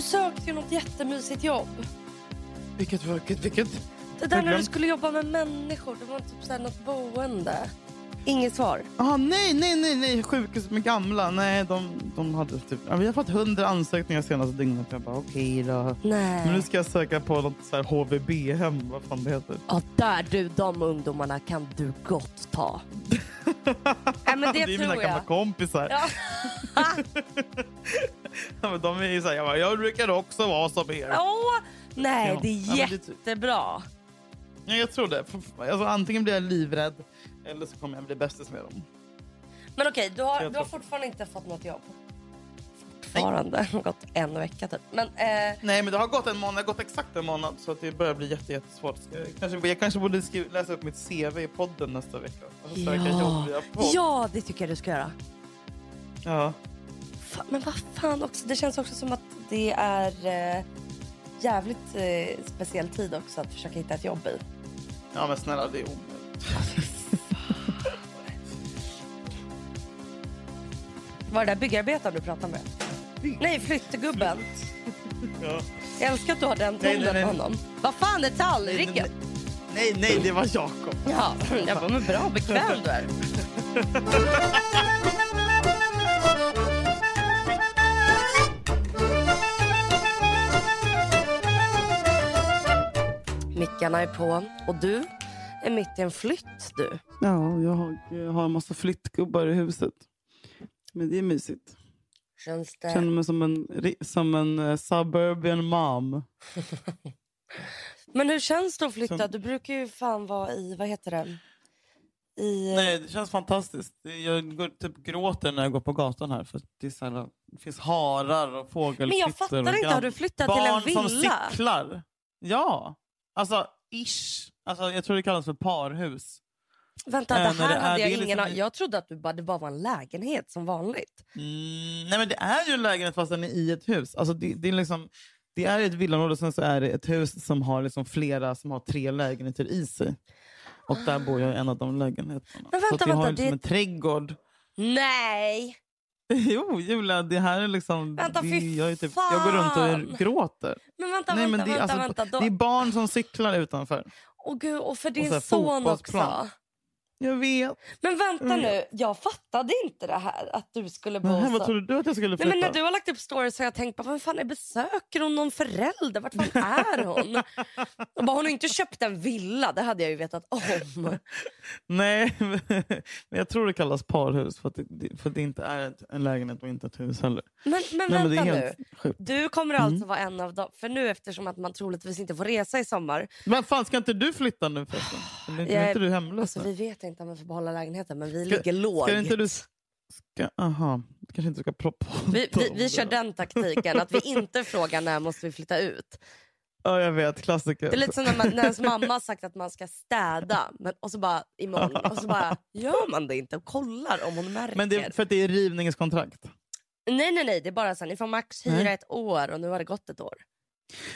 Du sökte ju något jättemysigt jobb. Vilket, vilket, vilket? Det där när du skulle jobba med människor. Det var typ så här något boende. Inget svar. Ah, nej, nej, nej, nej, sjukhus med gamla. Nej, de, de hade typ... Vi har fått hundra ansökningar senaste dygnet. Jag bara, okej då. Nej. Men nu ska jag söka på något så här HVB-hem, vad fan det heter. Ja, där du, de ungdomarna kan du gott ta. Nej, men det, är tror mina jag. gamla kompisar. Ja. Ja, men de är ju så här, jag, bara, jag brukar också vara som er. Åh, nej, Ja. det Ja, är typ- jättebra. Ja, jag tror det. Alltså, antingen blir jag livrädd eller så kommer jag bli bästis med dem. Men okej, du, har, du har fortfarande inte fått något jobb. Fortfarande. Det har gått en vecka typ. Men eh, Nej, men det har gått en månad, gått exakt en månad så att det börjar bli jätte, jättesvårt. Jag kanske, jag kanske borde skriva, läsa upp mitt CV i podden nästa vecka. Alltså, podd. ja, det tycker jag du ska göra. Ja. Fan, men vad fan också. Det känns också som att det är eh, jävligt eh, speciell tid också att försöka hitta ett jobb i. ja, men snälla det är omöjligt. Var det där byggarbetaren du pratade med? Nej, flyttegubben. Ja. Jag älskar att du har den tonen med honom. Vad fan är tallriken? nej, nej, det var Jakob. Ja, jag bara, men bra bekväm du är. Mickarna är på och du är mitt i en flytt du. Ja, jag har, jag har en massa flyttgubbar i huset. Men det är mysigt. Känns Jag känner det... mig som en, som en eh, suburban mom. Men hur känns det att flytta? Som- Du brukar ju fan vara i, vad heter det? I... Nej, det känns fantastiskt. Jag går, typ gråter när jag går på gatan här. För det, är så här, det finns harar och fågelkvitter. Men jag fattar inte, har du flyttat till en Barn som villa? cyklar. Ja, alltså ish. Alltså, jag tror det kallas för parhus. Vänta, Äh, det här det är- hade jag ingen liksom- Jag trodde att du bara, det bara var en lägenhet som vanligt. Mm, nej men det är ju en lägenhet fast den är i ett hus. Alltså det, det, är liksom, det är ett villaområde och sen så är det ett hus som har liksom flera som har tre lägenheter i sig. Och där bor jag i en av de lägenheterna. Men så vänta, vi har vänta, liksom det- en trädgård. Nej! Jo, Julia, det här är liksom... Vänta, det, jag, är typ, jag går runt och gråter. Men vänta, Nej, vänta, men det, är vänta, alltså, vänta. Då... det är barn som cyklar utanför. Åh gud, och för din här son också. Jag vet. Men vänta Mm. nu, jag fattade inte det här att du skulle bo Nej, vad trodde du att jag skulle Nej, flytta? men när du har lagt upp stories har jag tänkt på, vem fan är besöker hon någon förälder? Vart fan är hon? Och bara, hon har inte köpt en villa, det hade jag ju vetat om. Nej, men jag tror det kallas parhus för att det, för att det inte är en lägenhet och inte ett hus heller. Men, men Nej, vänta men nu. sjukt. Du kommer alltså vara en av dem, för nu eftersom att man troligtvis inte får resa i sommar. Men fan, ska inte du flytta nu förresten? Är Jag inte du hemlös? Alltså, vi vet inte om vi får behålla lägenheten men vi Ska- ligger lågt. Ska inte du... Ska, aha, kanske inte ska proppa Vi, vi, vi kör den taktiken att vi inte frågar när måste vi flytta ut. Ja, jag vet. Klassiker. Det är lite som när, man, när ens mamma har sagt att man ska städa men, och så bara imorgon och så bara gör man det inte och kollar om hon märker. Men det är för att det är rivningskontrakt. Nej nej nej, det är bara så här, ni får max hyra Nej. ett år och nu har det gått ett år.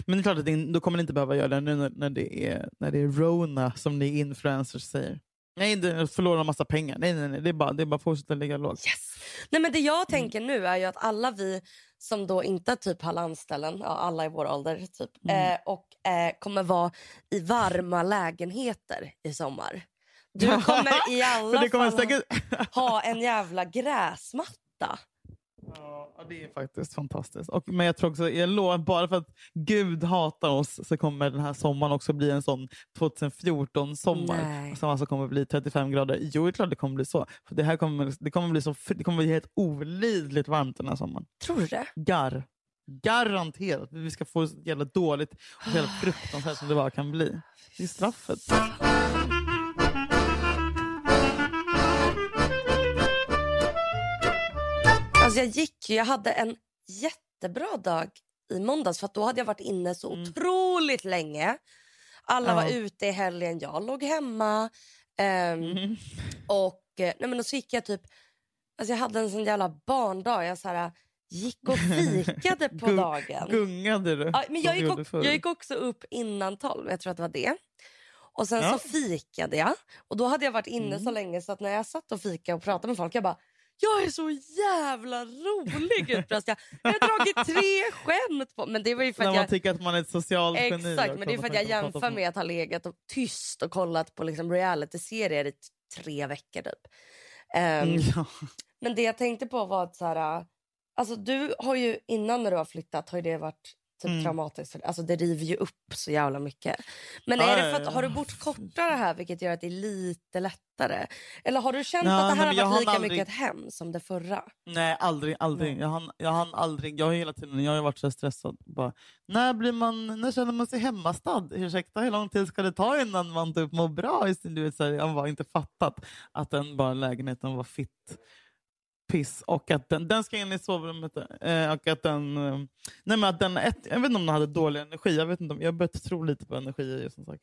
Men det är klart att det, då kommer ni inte behöva göra det nu när, när, det är, när det är Rona som ni influencers säger. Nej, det förlorar massa pengar. Nej, nej, nej. Det är bara, det är bara att fortsätta ligga lågt. Yes! Nej men det jag tänker nu är ju att alla vi som då inte typ har landställen, ja, alla i vår ålder typ, Mm. eh, och eh, kommer vara i varma lägenheter i sommar. Du kommer i alla fall säkert... ha en jävla gräsmatta. Ja, det är faktiskt fantastiskt. Och, men jag tror också, jag lovar, bara för att Gud hatar oss så kommer den här sommaren också bli en sån 2014-sommar. Nej. Som alltså kommer bli 35 grader. Jo, det är klart det kommer bli så. För det här kommer, det kommer, bli, så, det kommer bli helt olidligt varmt den här sommaren. Tror du det? Gar. Garanterat. Vi ska få så jävla dåligt och så jävla fruktansvärt som det bara kan bli. Det är straffet. Alltså jag gick jag hade en jättebra dag i måndags för då hade jag varit inne så otroligt länge. Alla var Ja. ute i helgen, jag låg hemma. Ehm, Mm. Och eh, nej men då så gick jag typ, alltså jag hade en sån jävla barndag. Jag så här, gick och fikade på Gung- dagen. Gungade du? Ja, men jag, gick förr? jag gick också upp innan tolv, jag tror att det var det. Och sen Ja. så fikade jag. Och då hade jag varit inne Mm. så länge så att när jag satt och fika och pratade med folk, jag bara jag är så jävla rolig utbrast jag. Jag har dragit tre skämt på Men det var ju för När att man jag... tycker att man är ett socialt geni. Exakt, men det är för att jag jämför med att ha legat och tyst och kollat på liksom reality-serier i tre veckor typ. Mm, ja. Men det jag tänkte på var att så här, alltså du har ju innan när du har flyttat har ju det varit typ Mm. traumatiskt. Alltså det river ju upp så jävla mycket. Men är det för att, har du bott kortare här vilket gör att det är lite lättare? Eller har du känt Ja, att det här nej, har varit lika aldrig- mycket ett hem som det förra? Nej, aldrig. aldrig. Nej. Jag, hann, jag hann aldrig. Jag har hela tiden jag har varit så stressad. Bara, när, blir man, när känner man sig hemmastad? Ursäkta, hur lång tid ska det ta innan man typ mår bra? i sin- Du vet, så här, jag har inte fattat att den bara lägenheten var fitt piss och att den, den ska in i sovrummet. Eh, och att den, eh, nej men att den, ett, jag vet inte om den hade dålig energi. Jag vet inte om, jag börjat tro lite på energi. Som sagt.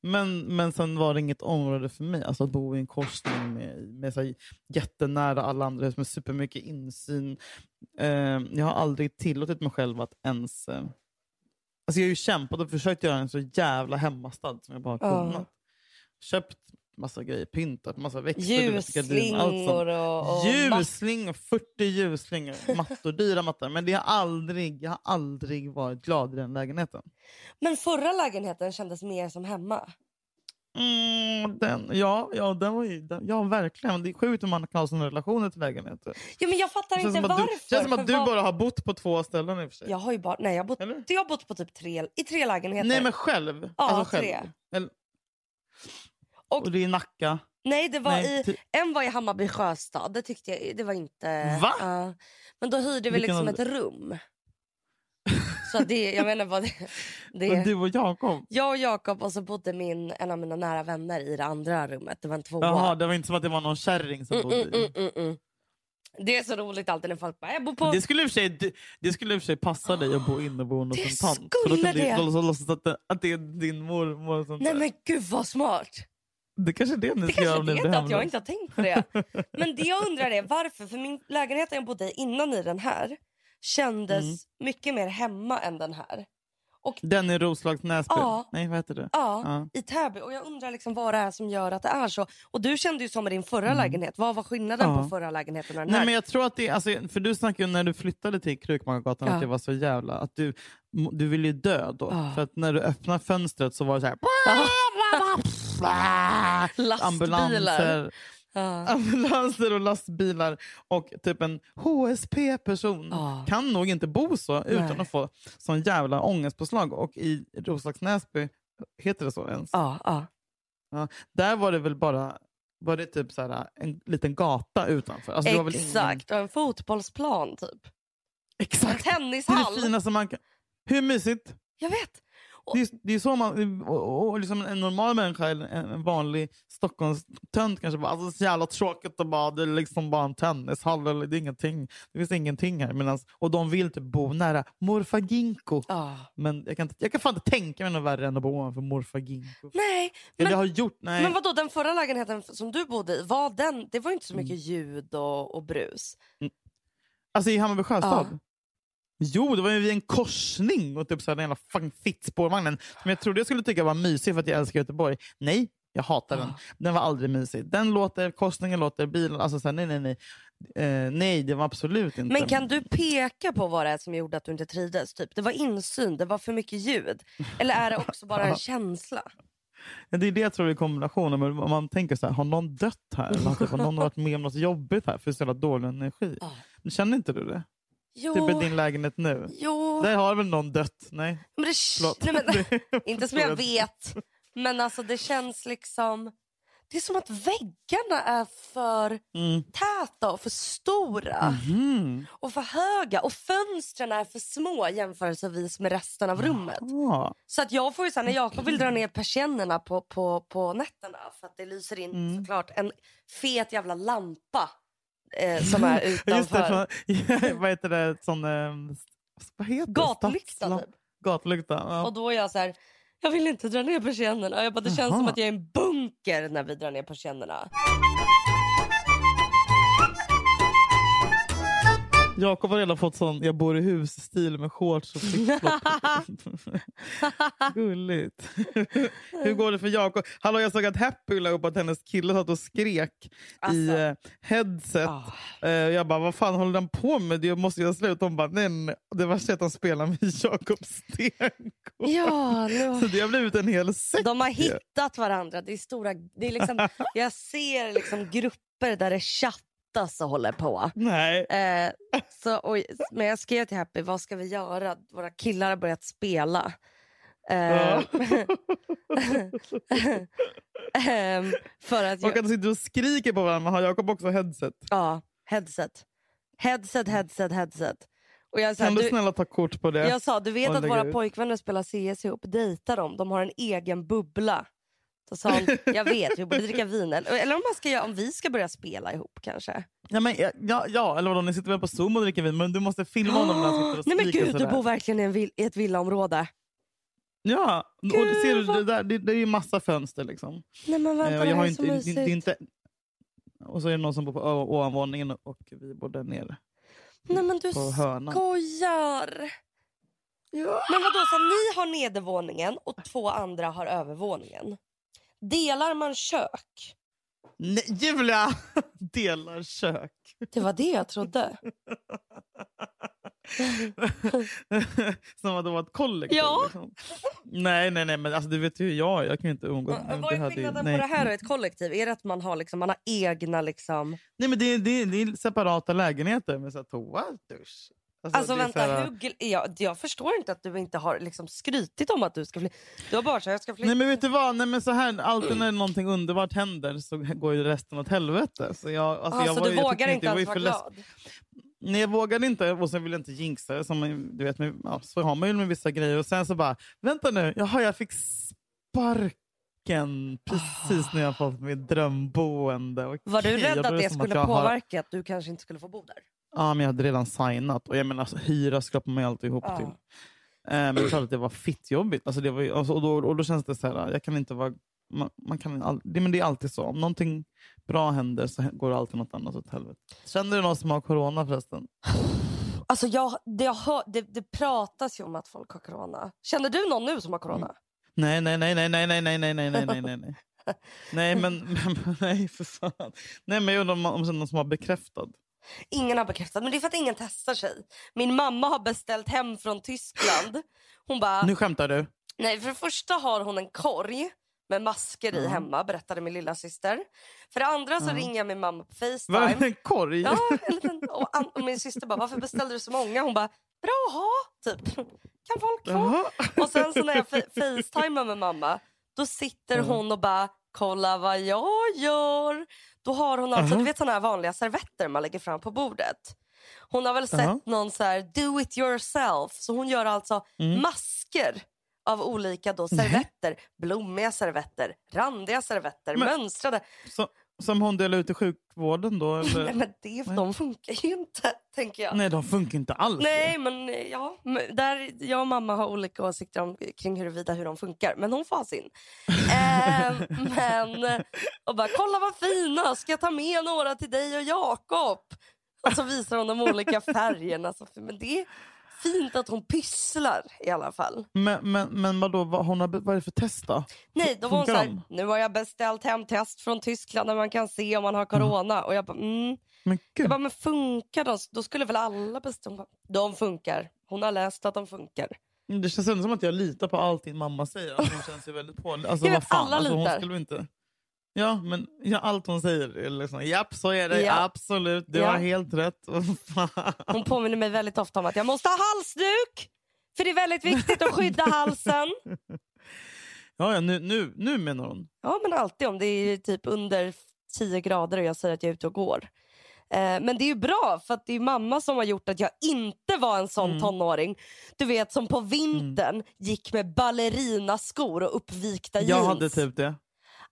Men, men sen var det inget område för mig. Alltså att bo i en korsning med, med så här, jättenära alla andra hus med supermycket insyn. Eh, jag har aldrig tillåtit mig själv att ens... Eh, alltså jag har ju kämpat och försökt göra en så jävla hemmastad som jag bara kunnat. Köpt massa grejer, pyntat, massa växter. Ljusslingor och, och Ljusslingor, 40 ljusslingor, mattor, dyra mattor. Men det har aldrig, jag har aldrig varit glad i den lägenheten. Men förra lägenheten kändes mer som hemma. Mm, den, ja, ja, den var ju, den, ja, verkligen. Det är sjukt hur man kan ha såna relationer till lägenheter. Ja, men jag fattar Det inte varför. du, känns som att du vad- bara har bott på två ställen i och för sig. Jag har ju bara, nej, jag har bott, Eller? jag har bott på typ tre, i tre lägenheter. Nej, men själv. Ja, alltså själv. tre. Eller, Och- och, det är i Nacka. Nej, det var Nej, i, en var i Hammarby sjöstad. Det tyckte jag det var inte... Va? Ja. men då hyrde vi liksom ett rum. Så det, jag menar vad det, Men det du och Jakob. Jag och Jakob och så bodde min, en av mina nära vänner i det andra rummet. Det var en tvåa. Jaha, det var inte som att det var någon kärring som Mm, bodde mm, mm, mm, mm. Det är så roligt alltid när folk bara, jag bor på... Det skulle, i och för sig, det, det skulle i och för sig passa dig att bo inneboende hos Det en tant. Då skulle det. låtsas- låtsas att, det- att det är din mormor. Och sånt Nej men gud vad smart. Det kanske är det ni ska göra om ni det blir att jag hemlös. inte har tänkt på det. Men det jag undrar är varför, för min lägenhet jag bodde i innan i den här kändes Mm. mycket mer hemma än den här. Den i Roslags Näsby? Ja. Nej, vad heter det? Ja, Ja. i Täby. Och jag undrar liksom vad det är som gör att det är så. Och du kände ju som med din förra lägenhet. Vad var skillnaden Mm. Ja. på förra lägenheten och den Nej, här? men jag tror att det, alltså, för du snackade ju när du flyttade till Krukmakargatan Ja. att det var så jävla... Att du, du ville ju dö då. För att när du öppnade fönstret så var det så här... Lastbilar. Ambulanser, Ja. ambulanser och lastbilar och typ en HSP-person Ja. kan nog inte bo så utan Nej. att få sån jävla ångestpåslag. Och i Roslags Näsby, heter det så ens? Ja, ja. Där var det väl bara var det typ så här, en liten gata utanför. Alltså, väl ingen- Exakt, och en fotbollsplan typ. En Exakt. Det är tennishall. det finaste man kan... Hur mysigt? Jag vet. Det är, det är så man... Och, och, liksom en normal människa, eller en, en vanlig Stockholmstönt kanske bara, alltså så jävla tråkigt att bara, det är liksom bara en tennishall, eller det är ingenting. Det finns ingenting här. Medans, och de vill typ bo nära morfar Ginko. Ja. Men jag kan, jag kan fan inte tänka mig något värre än att bo ovanför morfar Ginko. Nej, Eller men, har gjort... Nej. men vadå den förra lägenheten som du bodde i, var den, det var inte så Mm. mycket ljud och, och brus. Alltså i Hammarby sjöstad? Ja. Jo, det var ju vid en korsning och typ så här, den jävla fucking fittspårvagnen som jag trodde jag skulle tycka var mysig för att jag älskar Göteborg. Nej, jag hatar den. Ja. Den var aldrig mysig. Den låter, korsningen låter, bilen... Alltså så här, nej, nej, nej. Eh, nej, det var absolut inte. Men kan du peka på vad det är som gjorde att du inte trivdes? Typ, det var insyn, det var för mycket ljud. Eller är det också bara en känsla? Det är det jag tror är kombinationen. Men man tänker så här, har någon dött här? Eller har typ, någon varit med om något jobbigt här för så jävla dålig energi? Ja. Känner inte du det? Jo, Typ i din lägenhet nu? jo. Där har väl någon dött? Nej, Men det, nej, men, inte som jag vet, men alltså det känns liksom... Det är som att väggarna är för Mm. täta och för stora Mhm. och för höga och fönstren är för små jämförelsevis med resten av rummet. Ja. Så att jag får ju här, när Jakob vill dra ner persiennerna på, på, på nätterna för att det lyser in Mm. såklart en fet jävla lampa eh, som är Ja, Just det, utanför. för, vad heter det? Sån, eh, vad heter? Gatlykta typ. Gatlykta, ja. Och då är jag så här, jag vill inte dra ner persiennerna. Jag bara, det känns Jaha. som att jag är i en bunker när vi drar ner persiennerna. Jakob har redan fått sån jag bor i hus-stil med shorts och flipflop. Gulligt. Hur går det för Jakob? Hallå, jag såg att Happy la upp att hennes kille satt och skrek i Alltså. eh, headset. Ah. Eh, jag bara, vad fan håller den på med? Det måste göra slut. Hon bara, nej, nej. Det värsta är att han spelar med Jakob Stenko. Ja, nu... Så det har blivit en hel säck. De har hittat varandra. Det är stora, det är liksom, jag ser liksom grupper där det chattas och håller på. Nej. Eh, så, och, men jag skrev till Happy, vad ska vi göra? Våra killar har börjat spela. Eh, Ja. ehm, för att Och att de sitter och skriker på varandra. Har Jakob också headset? ja, headset. Headset, headset, headset. Och jag, sa, Kan du du, snälla ta kort på det? jag sa, du vet att våra ut? pojkvänner spelar CS ihop, dejta dem. De har en egen bubbla. Så sa hon, jag vet, vi borde dricka vin. Eller, om, man ska, göra- om vi ska börja spela ihop kanske. Ja, men, ja, ja, ja, eller vadå, ni sitter väl på Zoom och dricker vin, men du måste filma honom när han sitter och Nej men gud, du bor verkligen i, en vill, i ett villaområde. Ja, och Gud, det, ser du, det, där, det, det är ju massa fönster. Liksom. Nej men vänta, Eh, och det jag har är inte, så det, mysigt. det inte, och så är det någon som bor på ovanvåningen och vi bor där nere. Nej men du på hörnan. skojar. Ja. Men vadå, så ni har nedervåningen och två andra har övervåningen? Delar man kök? Nej, Julia! Delar kök. Det var det jag trodde. Som att det var ett kollektiv. Ja. Liksom. Nej, nej, nej, men alltså, du vet ju hur jag. Jag kan ju inte umgås med Vad är skillnaden på det här och ett kollektiv? Är det att man har, liksom, man har egna... Liksom... Nej, men det, är- det, är- det är separata lägenheter med så här, toa, dusch. Alltså är vänta, här- hur, gl- jag, jag förstår inte att du inte har liksom, skrytit om att du ska flytta. Du har bara sagt jag ska flytta. Nej men vet du vad, Nej, men så här, alltid när någonting underbart händer så går ju resten åt helvete. Så jag, alltså, ah, jag så var, du jag vågar inte ens vara glad? Nej jag vågade inte och sen vill jag inte jinxa det. Som, du vet, med, ja, så har man ju med vissa grejer. Och sen så bara, vänta nu, jaha jag fick sparken precis när jag fått mitt drömboende. Okej, Var du rädd att det skulle har- påverka att du kanske inte skulle få bo där? Ja men jag hade redan signat. Och jag menar, alltså, hyra skrapar man ju alltid ihop Ja. till. Eh, men det är klart att det var fittjobbigt. Alltså, det var, ju- alltså, och, då, och då känns det så här, jag kan inte vara... Man, man kan all, det, men det är alltid så. Om någonting bra händer så går det alltid något annat åt helvete. Känner du någon som har corona förresten? Alltså jag, det, jag hör, det, det pratas ju om att folk har corona. Känner du någon nu som har corona? Nej, nej, nej, nej, nej, nej, nej, nej, nej, nej, nej, nej, nej. Men, nej, för fan. Nej, men jag undrar om, om någon som har bekräftad. Ingen har bekräftat, men det är för att ingen testar sig. Min mamma har beställt hem från Tyskland. Hon bara, Nu skämtar du? nej för det första har hon en korg med masker i hemma, berättade min lilla syster. För det andra så Ja. ringer jag min mamma på Vad är Facetime. en korg? Ja, en liten, och, och min syster bara, varför beställde du så många? Hon bara, bra att ha, typ. Kan folk få? Jaha. Och sen så när jag fa- facetimar med mamma, då sitter Ja. hon och bara, kolla vad jag gör. Då har hon alltså, Aha. du vet såna här vanliga servetter man lägger fram på bordet. Hon har väl sett Aha. någon så här do it yourself. Så hon gör alltså Mm. masker av olika då servetter. Blommiga servetter, randiga servetter, Men- mönstrade. Så, som hon delar ut i sjukvården då? Nej, Eller? men det, de funkar ju inte, tänker jag. Nej, de funkar inte alls. Nej, men eh, ja, där jag och mamma har olika åsikter om, kring huruvida hur de funkar. Men hon får ha sin. eh, men, och bara, kolla vad fina, ska jag ta med några till dig och Jakob? Och så visar hon de olika färgerna. Men det fint att hon pysslar i alla fall. Men, men, men vadå, vad, hon har, vad är det för test då? Nej, då var hon så här, nu har jag beställt hem test från Tyskland där man kan se om man har corona. Och jag bara, mm. Men gud. Jag bara, men funkar de? Då skulle väl alla bestämma? De funkar. Hon har läst att de funkar. Det känns ändå som att jag litar på allt din mamma säger. Alltså, hon känns ju väldigt på. Alltså, Jag vad vet, fan, alla alltså, hon litar. skulle inte... Ja, men ja, allt hon säger är liksom, japp så är det, Ja. absolut, du Ja. har helt rätt. Hon påminner mig väldigt ofta om att jag måste ha halsduk. För det är väldigt viktigt att skydda halsen. ja, ja, nu, nu, nu menar hon. Ja men alltid om det är typ under 10 grader och jag säger att jag är ute och går. Eh, men det är ju bra för det är mamma som har gjort att jag inte var en sån Mm. tonåring. Du vet som på vintern gick med ballerinaskor och uppvikta Jag jeans. hade typ det.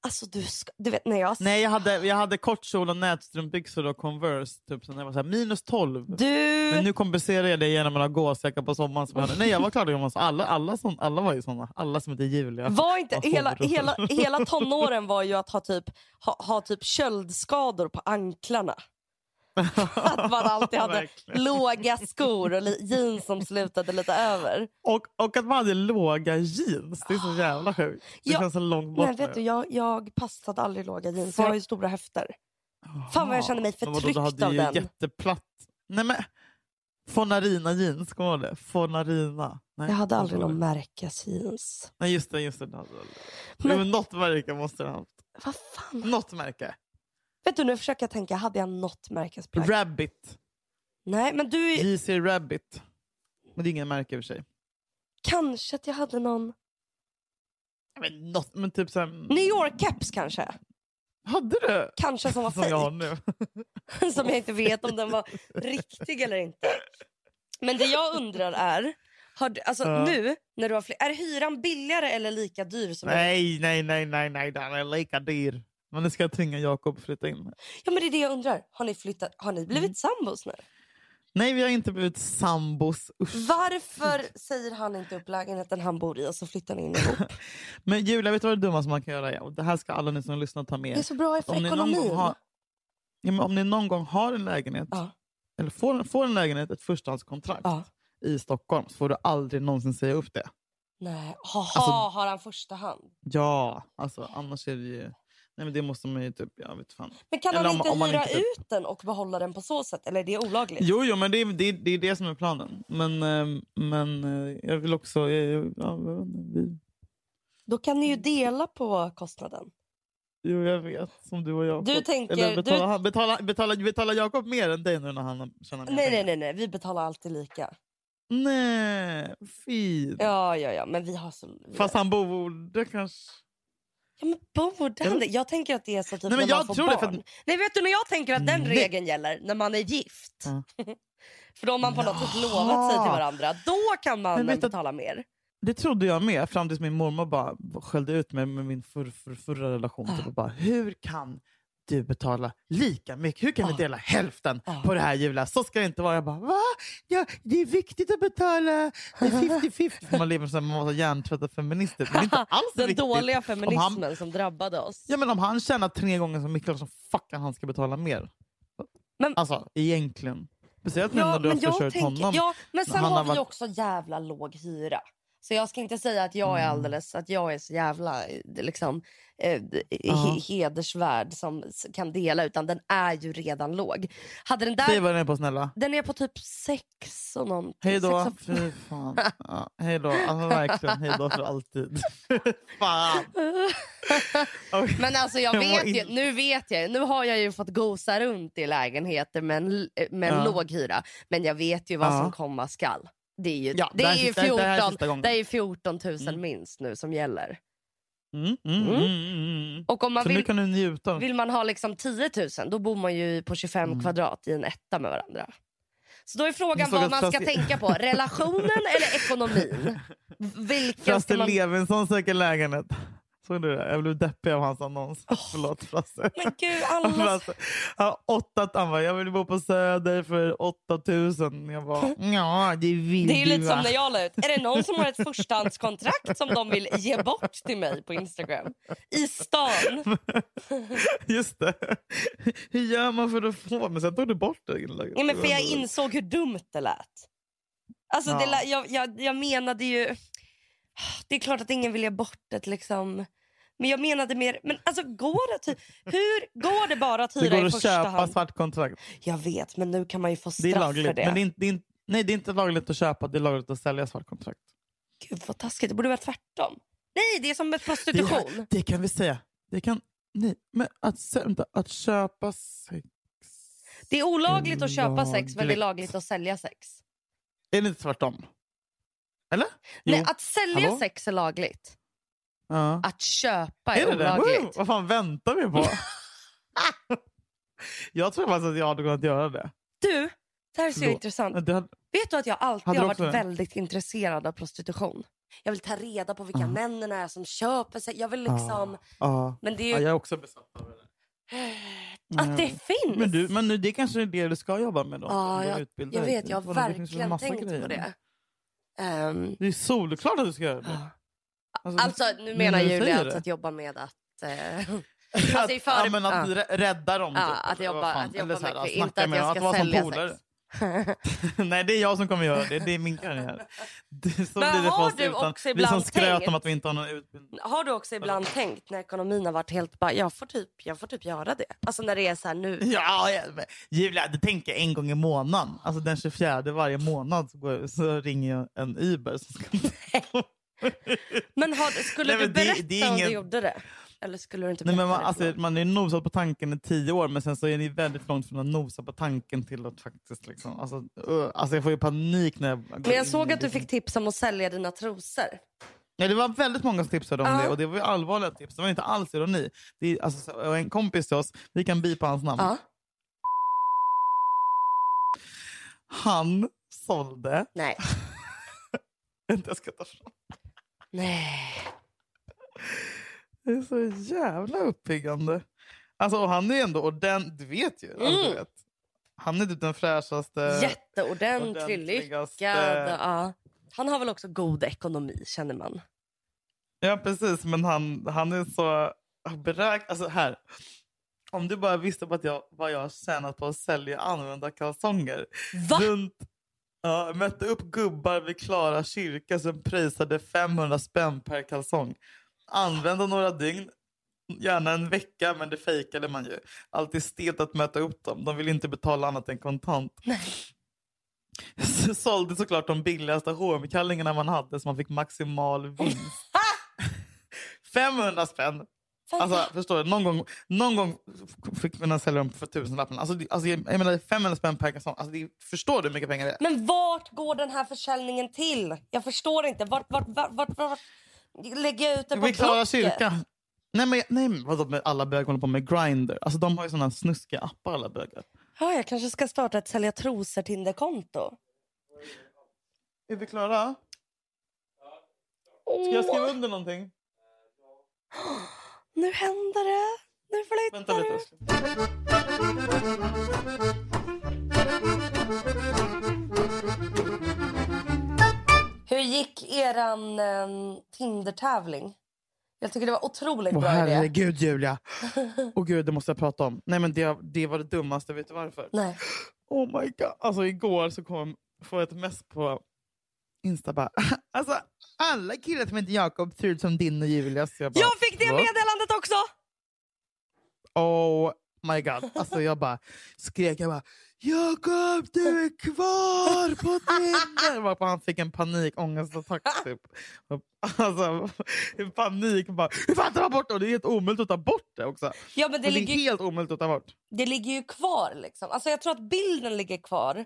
Alltså du, ska, du vet när jag... Nej, jag hade, jag hade kort kjol och nätstrumpbyxor och Converse typ, så när jag var så här, minus 12. Du... Men nu kompenserar jag det genom att ha gåsjackor på sommaren. Som jag hade. Nej, jag var klar. Var så, alla, alla, sån, alla var ju såna. Alla som heter Julia. Var inte, Vad hela, hela, hela tonåren var ju att ha typ, ha, ha typ köldskador på anklarna. Att man alltid hade låga skor och jeans som slutade lite över. och, och att man hade låga jeans. Det är så jävla sjukt. Det Ja, känns så långt bort Men vet du, jag, jag passade aldrig låga jeans. För- Jag har ju stora höfter. Fan vad jag känner mig Men vadå, förtryckt du hade av ju den. jätteplatt... Nej men... Fonarina jeans, kommer du ihåg det? Fonarina. Nej, Jag hade aldrig någon märkesjeans. Nej just det, just det. Men- Men... något märke måste du ha haft. Vad fan? Något märke. Vet du, nu försöker jag tänka, hade jag något märkesplagg? Rabbit. Nej, men du, JC Rabbit. Men det är ingen märke i och för sig. kanske att jag hade någon... Men, något, men typ såhär... New York-keps kanske? Hade du? Kanske som var Som jag har nu. som jag inte vet om den var riktig eller inte. Men det jag undrar är, har du, alltså Ja. nu när du har fler, är hyran billigare eller lika dyr? Som Nej, nej, nej, nej, nej. Den är lika dyr. Men nu ska jag tvinga Jakob att flytta in. Ja men det är det jag undrar. Har ni flyttat? Har ni blivit Mm. sambos nu? Nej, vi har inte blivit sambos. Usch. Varför säger han inte upp lägenheten han bor i och så flyttar ni in ihop? Men Julia, vet du vad det dummaste man kan göra? Och det här ska alla ni som lyssnar ta med Det är så bra för Om ni, någon gång ekonomin. har, ja, men om ni någon gång har en lägenhet, Ja. eller får, får en lägenhet, ett förstahandskontrakt Ja. i Stockholm, så får du aldrig någonsin säga upp det. Nej. Haha, Alltså- har han första hand? Ja, alltså annars är det ju... Nej men det måste man ju typ, jag vet fan. Men kan Eller han om- inte om man hyra inte- ut den och behålla den på så sätt? Eller är det olagligt? Jo, jo men det är det, det, är det som är planen. Men, eh, men eh, jag vill också... Jag, ja, vi, Då kan ni ju dela på kostnaden. jo, jag vet, som du och jag. Du tänker- Eller betalar, du- betalar, betalar, betalar Jakob mer än dig nu när han tjänar mer Nej, nej, nej, nej. Vi betalar alltid lika. Nej, fint. Ja, ja, ja. Men vi har så... Fast han borde kanske... Ja, men borde? Jag tänker att det är så typ Nej, men när jag man får tror det, barn. för att- Nej, vet du när jag tänker att den Nej. regeln gäller? När man är gift. Ja. för då har man på något sätt lovat sig till varandra. Då kan man Men betala mer. Det trodde jag med, fram tills min mormor bara skällde ut mig med min för, för, förra relation. Ah. Typ, och bara, hur kan du betala lika mycket? Hur kan vi Ah. dela hälften Ah. på det här Julia? Så ska det inte vara. Jag bara, va? Ja, det är viktigt att betala 50-50. För man lever som en massa hjärntvättade feminister. Det är inte alls Den viktigt. dåliga feminismen han- som drabbade oss. Ja, men om han tjänar tre gånger så mycket så fucking han ska betala mer. Men- Alltså egentligen. Speciellt nu när du har försörjt honom. ja, men sen Han har vi varit- också jävla låg hyra. Så jag ska inte säga att jag är Mm. alldeles att jag är så jävla eh, liksom, eh, he- hedersvärd som kan dela utan den är ju redan låg. Hade den Säg där, vad den är på snälla. den är på typ sex och någonting. Hej då. Och- Fy fan. Ja, hej då. Alltså verkligen. Hej då för alltid. fan. Okej. Men alltså jag vet ju, nu vet jag nu har jag ju fått gosa runt i lägenheter med en, l- med en Ja. låg hyra. Men jag vet ju vad Ja. som komma skall. Det är ju, Ja, det det är ju sista- det här är 14, sista gången. det är ju 14 000 Mm. minst nu som gäller. Mm, mm, Mm. mm, mm. Och om man Så nu vill, kan du njuta. vill man ha liksom 10 000 då bor man ju på 25 Mm. kvadrat i en etta med varandra. Så då är frågan vad man ska tänka på. Relationen eller ekonomin? Vilken ska Frasse man... Levinson söker lägenhet. Såg du det? Jag blev deppig av hans annons. Förlåt Frasse. Men gud, alla... Frasse. Ja, åtta, han bara, jag vill bo på Söder för 8000. Jag bara, ja det vill Det är ju lite som va?" när jag la ut. Är det någon som har ett förstahandskontrakt som de vill ge bort till mig på Instagram? I stan. Just det. Hur gör man för att få? Men sen tog du bort det. Ja, men för jag insåg hur dumt det lät. Alltså, det Ja. lät jag, jag, jag menade ju... Det är klart att ingen vill ge bort ett liksom... Men jag menade mer... Men alltså går det ty- Hur går det bara att Det hyra går i att första köpa hand? svart kontrakt. Jag vet, men nu kan man ju få Det är straff lagligt. för det. Men det är, inte, det är nej, det är inte lagligt att köpa, det är lagligt att sälja svart kontrakt. Gud vad taskigt, det borde vara tvärtom. Nej, det är som med prostitution. Det, det kan vi säga. Det kan, nej, men att, vänta, att köpa sex... Det är olagligt att köpa sex, men det är Lagligt. lagligt att sälja sex. Är det inte tvärtom? Eller? Jo. Nej, att sälja Hallå? sex är lagligt. Ja. Att köpa är, Är det det? Olagligt. Vad fan väntar vi på? jag tror faktiskt att jag hade kunnat göra det. Du, det här är så Förlåt. intressant. Det hade, Vet du att jag alltid har varit det? väldigt intresserad av prostitution? Jag vill ta reda på vilka Ja. männen är som köper sig. Jag vill liksom... ja. Men det är ja, ju... jag är också besatt av det. Att det finns! Men, du, men nu, det kanske är det du ska jobba med då? Ja, jag, jag vet, jag har det verkligen tänkt grejer. på det. Ehm, Det är solklart att du ska göra det. Alltså, alltså, nu nu menar du Julia alltså det. att jobba med att... Eh, Alltså, i före- ja, men att ja. vi rä- räddar dem. Ja, typ, att eller jobba- att jobba Eller här, med att inte att jag ska vara som sälja polare. sex. Nej, det är jag som kommer göra det. Det är min karriär. Så Men blir det för har du utan, också Vi som ibland skröt tänkt- om att vi inte har någon utbildning. Har du också ibland tänkt när ekonomin har varit helt bara, jag får typ, jag får typ göra det. Alltså när det är så här nu. Ja, ja, men Julia, det tänker jag en gång i månaden. Alltså den 24 varje månad så, går, så ringer jag en Uber. Som ska... Men har, skulle Nej, du men det- berätta det om ingen- du gjorde det? Eller skulle du inte Nej, men man, det? alltså, man är nosat på tanken i tio år men sen så är ni väldigt långt från att nosa på tanken till att faktiskt... Liksom, alltså, uh, alltså jag får ju panik när jag Men jag såg att du det. fick tips om att sälja dina trosor. Ja, det var väldigt många som tipsade om Ja. det och det var ju allvarliga tips. Det var inte alls ironi. Det är, alltså, så- en kompis till oss, vi kan bipa hans namn. Ja. Han sålde... Nej. Jag ska ta fram. Nej. Det är så jävla uppiggande. Alltså, och han är ändå ordentlig, du vet ju. Alltså, du Mm. vet. Han är typ den fräschaste... Jätteordentlig, lyckad. Ja. Han har väl också god ekonomi känner man. Ja, precis. Men han, han är så beräknad. Alltså här. Om du bara visste på att jag, vad jag har tjänat på att sälja använda kalsonger. Va? Runt, ja, mötte upp gubbar vid Klara kyrka som prisade 500 spänn per kalsong. Använda några dygn, gärna en vecka, men det fejkade man ju. Alltid stelt att möta upp dem. De vill inte betala annat än kontant. Så sålde såklart de billigaste hm man hade så man fick maximal vinst. 500 spänn. Alltså, förstår du? Någon gång, någon gång fick man sälja dem för tusenlappen. Alltså, det- alltså, jag jag menar 500 spänn per kalsong. Alltså, det, förstår du hur mycket pengar det är? Men vart går den här försäljningen till? Jag förstår inte. Vart, vart, vart, vart, vart lägger jag ut det på Vi Klara kyrka. Nej men, nej, vadå med alla bögar håller på med Grindr? Alltså de har ju såna snuskiga appar alla bögar. Ja, jag kanske ska starta ett sälja trosor Tinder-konto. Är vi klara? Ska jag skriva under någonting? Nu händer det. Nu Vänta flyttar lite. det. Hur gick eran um, Tinder-tävling? Jag tycker det var otroligt Åh bra idé. herregud Julia. Åh gud det måste jag prata om. Nej men det, det var det dummaste, vet du varför? Nej. Oh my god. Alltså igår så kom får jag ett mess på Insta bara. Alltså alla killar som heter Jakob ser ut som din och Julias. Jag, bara, Jag fick det "Va?" meddelandet! Oh my god. Alltså jag bara skrek. Jag bara Jakob du är kvar på Tinder! Varpå han fick en panik, ångestattack typ. Alltså en panik. Bara, Hur fan tar man bort det? Det är helt omöjligt att ta bort det också. Ja, men det, Det, det är ligger, helt omöjligt att ta bort. det ligger ju kvar. Liksom. Alltså, jag tror att bilden ligger kvar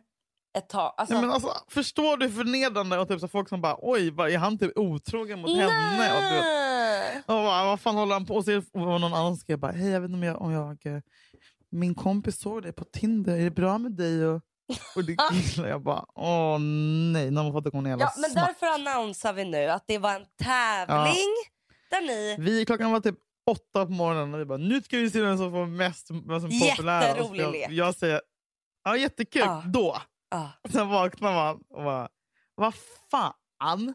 ett tag. Alltså, Ja, men alltså, förstår du hur förnedrande och typ så folk som bara oj, är han typ otrogen mot henne? Och du, nej. och bara, vad fan håller han på? Och så var någon annan skrev bara hej jag vet inte om jag, om jag min kompis såg dig på Tinder, är det bra med dig? Och, och det gillar jag bara åh nej, man fått igång en jävla Ja, men snack. därför annonsar vi nu att det var en tävling där ni... Vi, klockan var typ åtta på morgonen och vi bara nu ska vi se vem som får mest vem som är populär. Jätterolig så lek. jag, jag säger ja jättekul, Ja. då. Ah. Sen vaknar man och bara vad fan?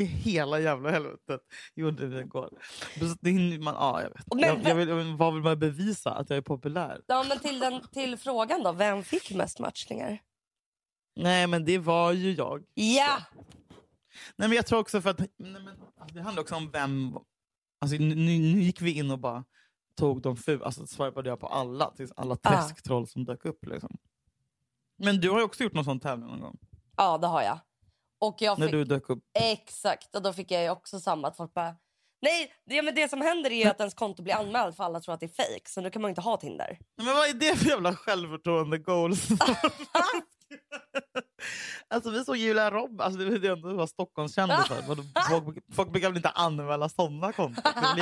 I hela jävla helvetet gjorde vi igår. Det hinner man, ja, jag vet. Men- jag, jag vill, vad vill man bevisa? Att jag är populär? Ja, men till, den, till frågan då, vem fick mest matchningar? Nej men det var ju jag. Ja! Nej men jag tror också för att nej, men, det handlar också om vem... Alltså, nu, nu gick vi in och bara tog de ful, alltså swipade jag på alla, tills alla Ah. träsktroll som dök upp. Liksom. Men du har ju också gjort någon sån tävling någon gång. Ja, det har jag. Och jag När fick, du dök upp. Exakt, och då fick jag ju också samma. Att folk bara, nej, det, men det som händer är ju att ens konto blir anmält för alla tror att det är fake. Så då kan man ju inte ha Tinder. Men vad är det för jävla självförtroende goals? alltså vi såg Julia Robb, alltså det var ändå var Stockholmskändisar. Folk, folk brukar väl inte anmäla sådana konton?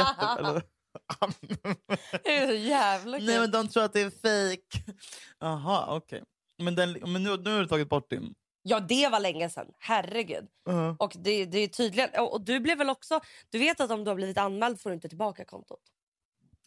Det är så jävla kul. Nej men de tror att det är fake. Jaha okej. Men, den, men nu, nu har du tagit bort din. Ja, det var länge sedan. Herregud. Uh-huh. Och det, det är tydligen... Och och du blev väl också... Du vet att om du har blivit anmäld får du inte tillbaka kontot?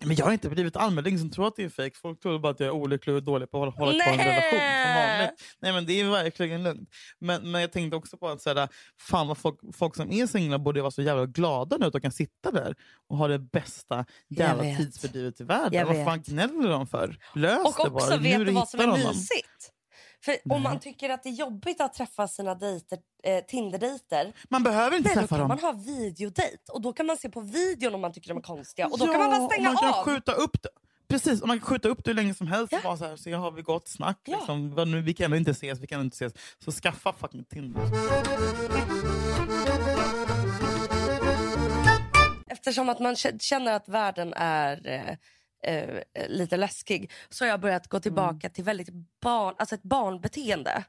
Men jag har inte blivit anmäld. Det är ingen som tror att det är fake. Folk tror bara att jag är olycklig och dålig på att hålla hålla kvar en relation. Nej men det är verkligen lugnt. Men, men jag tänkte också på att såhär, fan vad folk, folk som är singlar borde vara så jävla glada nu att de kan sitta där och ha det bästa jävla vet. tidsfördrivet i världen. Vad fan gnäller de för? Lös Och det bara. också, Nu vet du vad som är mysigt? För om man tycker att det är jobbigt att träffa sina dejter, eh, Tinder-dejter Man behöver inte Nej, då träffa kan dem. man ha videodejt och då kan man se på videon om man tycker de är konstiga och då kan man bara stänga man kan av. Skjuta upp det. Precis, och man kan skjuta upp det hur länge som helst. Ja. Och bara så här, så har vi gott snack. Ja. Liksom. Vi kan inte ses, vi kan inte ses. Så skaffa fucking Tinder. Eftersom att man känner att världen är eh, eh, lite läskig så har jag börjat gå tillbaka till väldigt barn, alltså ett barnbeteende.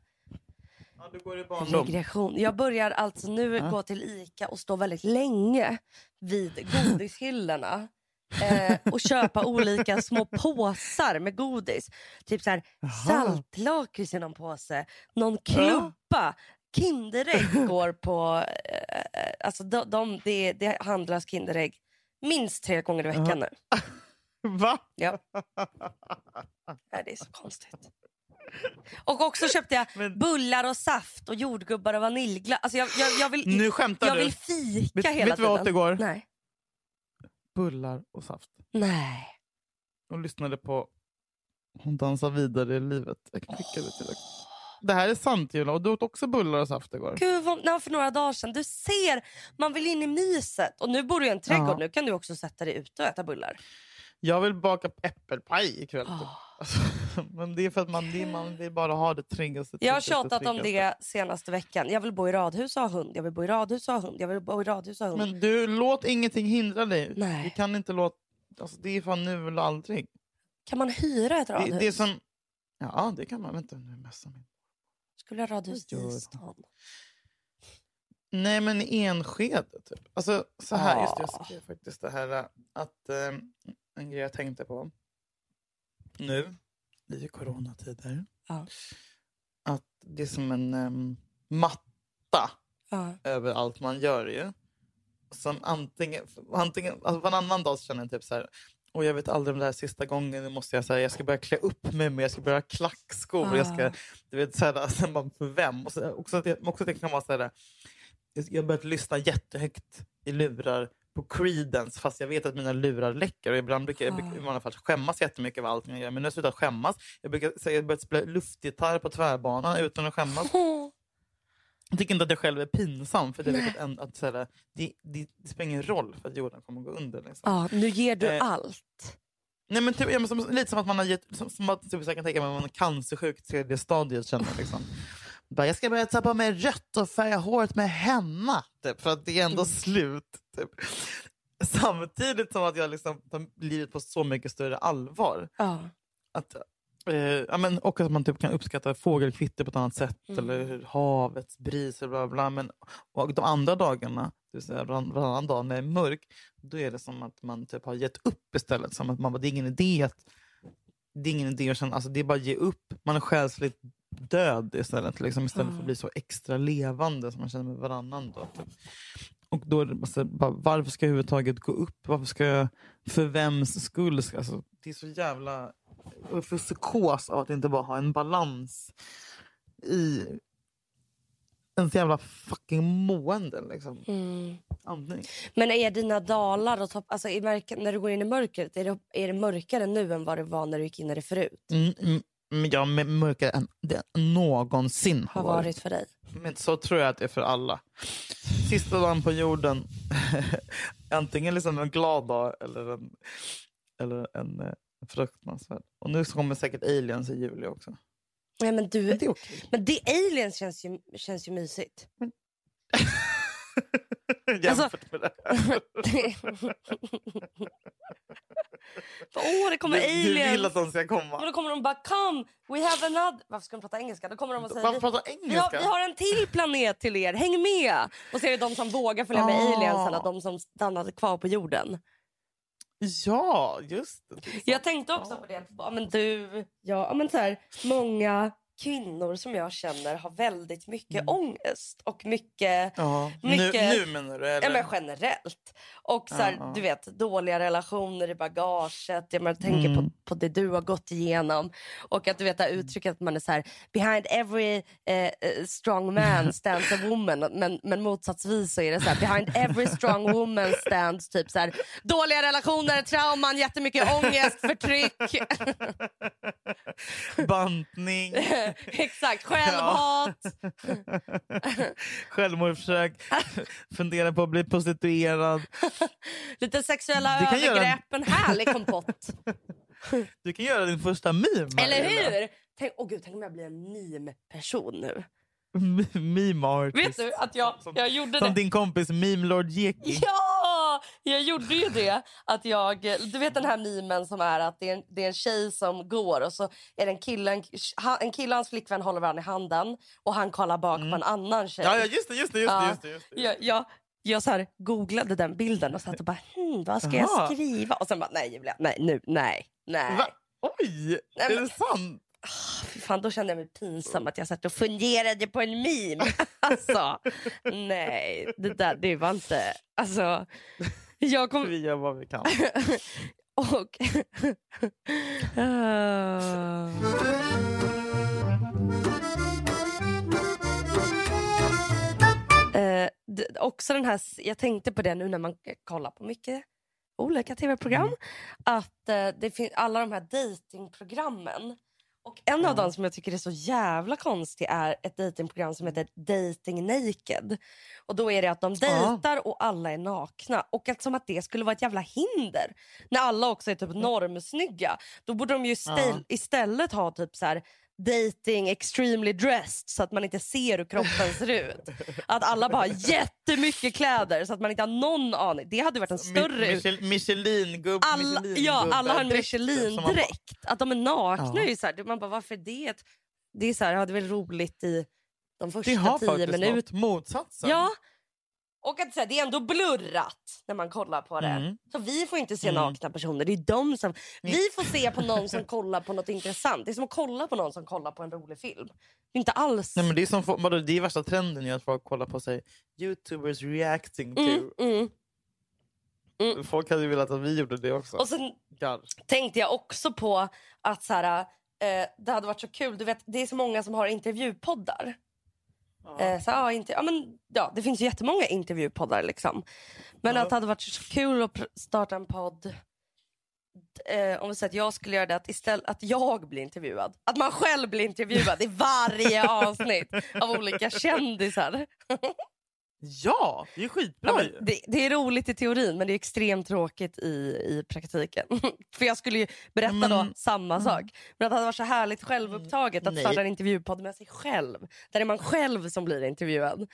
Ja, du går i barndom. Regression. Jag börjar alltså nu Ja. gå till Ica och stå väldigt länge vid godishyllorna. Eh, och köpa olika små påsar med godis. Typ så här, saltlakrits i någon påse, någon klubba. Kinderägg går på... Eh, eh, alltså de, de, det, det handlas Kinderägg minst tre gånger i veckan nu. Va? Ja. Nej, det är så konstigt. Och också köpte jag Men- bullar och saft och jordgubbar och vaniljglass. Alltså jag, jag, jag, vill, Nu skämtar jag du. vill fika Vet- hela vet du vad jag åt tiden. igår? Nej. Bullar och saft. Nej. Och lyssnade på Hon dansar vidare i livet. Jag kan skicka det till dig. Det här är sant Julia. Och du åt också bullar och saft igår. Gud, vad, nej, för några dagar sedan. Du ser, man vill in i myset. Och nu bor du i en trädgård. Ja. Nu kan du också sätta dig ute och äta bullar. Jag vill baka äppelpaj ikväll. Ah. Alltså, men det är för att man, det man vill bara ha det tryggaste. Jag har tjatat om det senaste veckan. Jag vill bo i radhus och ha hund. Jag vill bo i radhus och ha hund. Jag vill bo i radhus och hund. Men du, låt ingenting hindra dig. Nej. Vi kan inte låta... Alltså, det är fan nu eller aldrig. Kan man hyra ett Det, radhus? det är som... Ja, det kan man. Vänta nu messar min. Skulle jag radhus i stan? Nej, men i Enskede typ. Alltså, så här, just det, jag Ah. skrev faktiskt det här äh, att eh, en grej jag tänkte på nu i coronatider. Ja. Att det är som en um, matta Ja. över allt man gör ju. Som antingen, antingen alltså varannan dag så känner jag typ så här och jag vet aldrig om det här är sista gången, nu måste jag säga jag ska börja klä upp mig mer, jag ska börja ha klackskor, jag ska, Ah. du vet så här, alltså, man- för vem? Och så, också, att också att jag kan vara så här, jag har börjat lyssna jättehögt i lurar på Creedence fast jag vet att mina lurar läcker. Och ibland brukar jag brukar i vanliga fall skämmas jättemycket över allting jag gör. Men nu har jag slutat skämmas. Jag brukar säga jag börjat spela luftgitarr på tvärbanan utan att skämmas. Jag tycker inte att jag själv är pinsam för det, vet att, en- att, så här, det, det, det spelar ingen roll för att jorden kommer gå under. Liksom. Ja, nu ger du Eh, allt. Nej, men typ, ja, men som, lite som att man har gett, som, som att, typ, så jag kan tänka mig att man är cancersjuk tredje stadiet känner liksom. Bara, jag ska börja ta på mig rött och färga håret med henna typ, för att det är ändå slut. Typ. Samtidigt som att jag liksom tar livet på så mycket större allvar. Ja. Att, eh, ja, men, och att man typ kan uppskatta fågelkvitter på ett annat sätt Mm. eller havets bris och bla bla. Men, och de andra dagarna, det vill säga varann, varannan dag när det är mörk, då är det som att man typ har gett upp istället. Som att man bara, det är ingen idé att det är ingen idé att känna, alltså det är bara att ge upp. Man är själsligt död istället. Liksom, istället för att bli så extra levande som man känner med varannan dag. Typ. Och då det bara, varför ska jag överhuvudtaget gå upp? Varför ska jag, för vems skull? Ska, alltså, det är så jävla för psykos av att inte bara ha en balans i ens jävla fucking mående. Liksom. Mm. Andning. Men är dina dalar och topp, alltså när du går in i mörkret, är det, är det mörkare nu än vad det var när du gick in i det förut? Mm, mm, jag är mörkare än det någonsin Har varit för dig? Men så tror jag att det är för alla. Sista dagen på jorden, antingen liksom en glad dag eller en, eller en eh, fruktansvärd. Och nu kommer säkert aliens i juli också. Nej, men, du, Men det är okej. men det aliens känns ju, känns ju mysigt. Jämfört med det här. Det- Åh, det kommer Du, du vill aliens! att de ska Men komma. då kommer de bara come, we have another... Varför ska de prata engelska? Då kommer de och säger Varför vi, pratar vi, har, engelska? vi har en till planet till er, häng med! Och så är det de som vågar följa med Ah. aliensen, de som stannade kvar på jorden. Ja, just det. Jag tänkte också på det. Men du, ja, men så här, många kvinnor som jag känner har väldigt mycket Mm. ångest och mycket Ja. mycket- Nu, nu menar du? Ja, Eller? men generellt. Och så här, Ja, ja. du vet, dåliga relationer i bagaget. Jag menar, tänker Mm. på, på det du har gått igenom. Och att du vet det här uttrycket att man är så här, behind every eh, eh, strong man stands a woman. Men, men motsatsvis så är det så här, behind every strong woman stands typ så här, dåliga relationer, trauman, jättemycket ångest, förtryck. Bantning, Exakt, självhat. självmordsförsök, fundera på att bli prostituerad. Lite sexuella Du kan göra en- övergrepp, en härlig kompott. Du kan göra din första meme. Eller hur? Tänk, åh gud, tänk om jag blir en meme-person nu. Meme artist. Vet du att jag, Som- jag gjorde Som det? din kompis Meme Lord Jeki. Ja! Jag gjorde ju det. Att jag, du vet den här memen som är att det är, en, det är en tjej som går och så är det en kille, en, en kille och hans flickvän håller varandra i handen och han kollar bak på en annan tjej. Mm. Ja, ja, just det. Just det, just det, Ja. just det, just det. Jag, jag, jag så här googlade den bilden och satt och bara hmm, vad ska jag Aha. skriva? Och sen bara nej Julia, nej nu, nej, nej. Va? Oj, Nej, är men- det sant? Fy Fan, då kände jag mig pinsam att jag satt och funderade på en meme. Alltså, nej, det där det var inte... Alltså, jag kom... Vi gör vad vi kan. Och... D- också den här, jag tänkte på det nu när man kollar på mycket olika tv-program. Att eh, det finns alla de här datingprogrammen. Och en av dem som jag tycker är så jävla konstig är ett datingprogram som heter Dating Naked. Och då är det att de dejtar och alla är nakna. Och att som att det skulle vara ett jävla hinder. När alla också är typ normsnygga. Då borde de ju istället ha typ så här dating extremely dressed så att man inte ser hur kroppen ser ut. Att alla bara har jättemycket kläder så att man inte har någon aning. Det hade varit en större... Michel, Michelin-gubb. Alla, Michelin ja, alla har en bara- Michelin-dräkt. Att de är nakna Ja. så här, man bara, varför det? Det är så här, är väl roligt i de första Det har tio faktiskt minuterna. något. Motsatsen. Ja. Och att så här, det är ändå blurrat när man kollar på det. Mm. Så vi får inte se Mm. nakna personer. Det är de som, vi får se på någon som kollar på något intressant. Det är som att kolla på någon som kollar på en rolig film. Inte alls... Nej, men det, är som, vadå, det är värsta trenden ju att folk kollar på sig Youtubers reacting to. mm, mm. Folk hade ju velat att vi gjorde det också. Och sen God. tänkte jag också på att så här, eh, det hade varit så kul. Du vet, det är så många som har intervjupoddar. Eh, så, ja, inte, ja, men, ja, det finns ju jättemånga intervjupoddar. Liksom. Men att det hade varit så kul att starta en podd. Eh, om vi säger att jag skulle göra det, att, istället, att jag blir intervjuad. Att man själv blir intervjuad i varje avsnitt av olika kändisar. Ja, det är skitbra Ja, ju. det, det är roligt i teorin men det är extremt tråkigt i, i praktiken. För jag skulle ju berätta Men- då samma sak. Men att det hade varit så härligt självupptaget att Nej. starta en intervjupodd med sig själv. Där är man själv som blir intervjuad.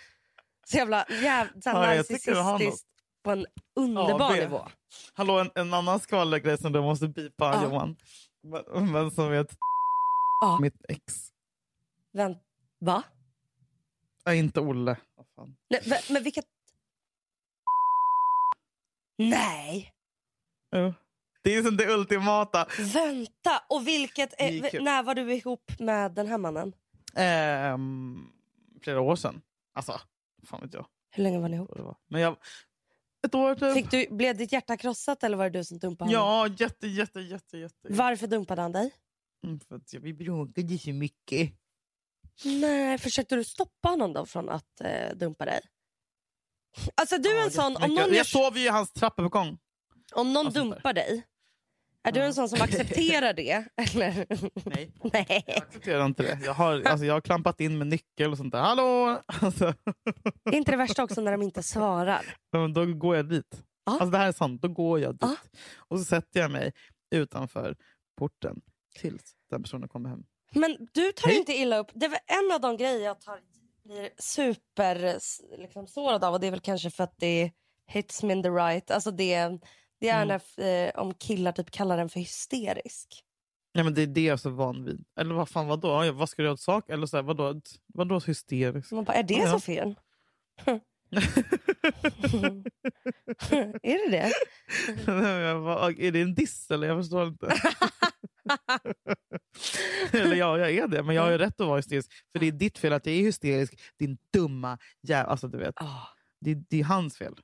Så jävla jäv, så Ja, narcissistiskt på en underbar det- nivå. Hallå, en, en annan skvallergrej som du måste bipa Ja. Johan. Men, men som vet Ja. mitt ex. Vänt, va? Nej, inte Olle. Fan. Nej, men vilket... Nej! Jo. Det är som det ultimata. Vänta! Och vilket... Är när var du ihop med den här mannen? Ehm, flera år sedan. Alltså, fan vet jag. Hur länge var ni ihop? Men jag... Ett år typ. Fick du, blev ditt hjärta krossat eller var det du som dumpade honom? Ja, jätte, jätte, jätte, jätte. Varför dumpade han dig? Mm, för att vi bråkade så mycket. Nej, försökte du stoppa honom då från att eh, dumpa dig? Alltså du är en sån, om någon, Jag sov ju i hans trappuppgång. om någon där. dumpar dig, är du en sån som accepterar det? Eller? Nej. Nej. Jag accepterar inte det. Jag har, alltså, jag har klampat in med nyckel och sånt där. Hallå! Alltså, Är inte det värsta också när de inte svarar? men då går jag dit. Ja. Alltså, det här är sant. Då går jag dit. Ja. Och så sätter jag mig utanför porten tills den personen kommer hem. Men du tar Hej. inte illa upp. Det var en av de grejer jag tar, blir super liksom, sårad av och det är väl kanske för att det hits me in the right. Alltså det, det är Mm. när eh, om killar typ kallar den för hysterisk. Ja, men det är det jag är så van vid. Eller vad fan, vadå? Ja, vad ska du göra åt sak? Eller så här, vadå, vadå hysteriskt? Så man bara, är det Ja, ja. så fel? är det det? jag bara, är det en diss eller? Jag förstår inte. eller ja, jag är det. Men jag har ju rätt att vara hysterisk. För det är ditt fel att jag är hysterisk. Din dumma jävla... Alltså, du vet. Ah, Det, det är hans fel.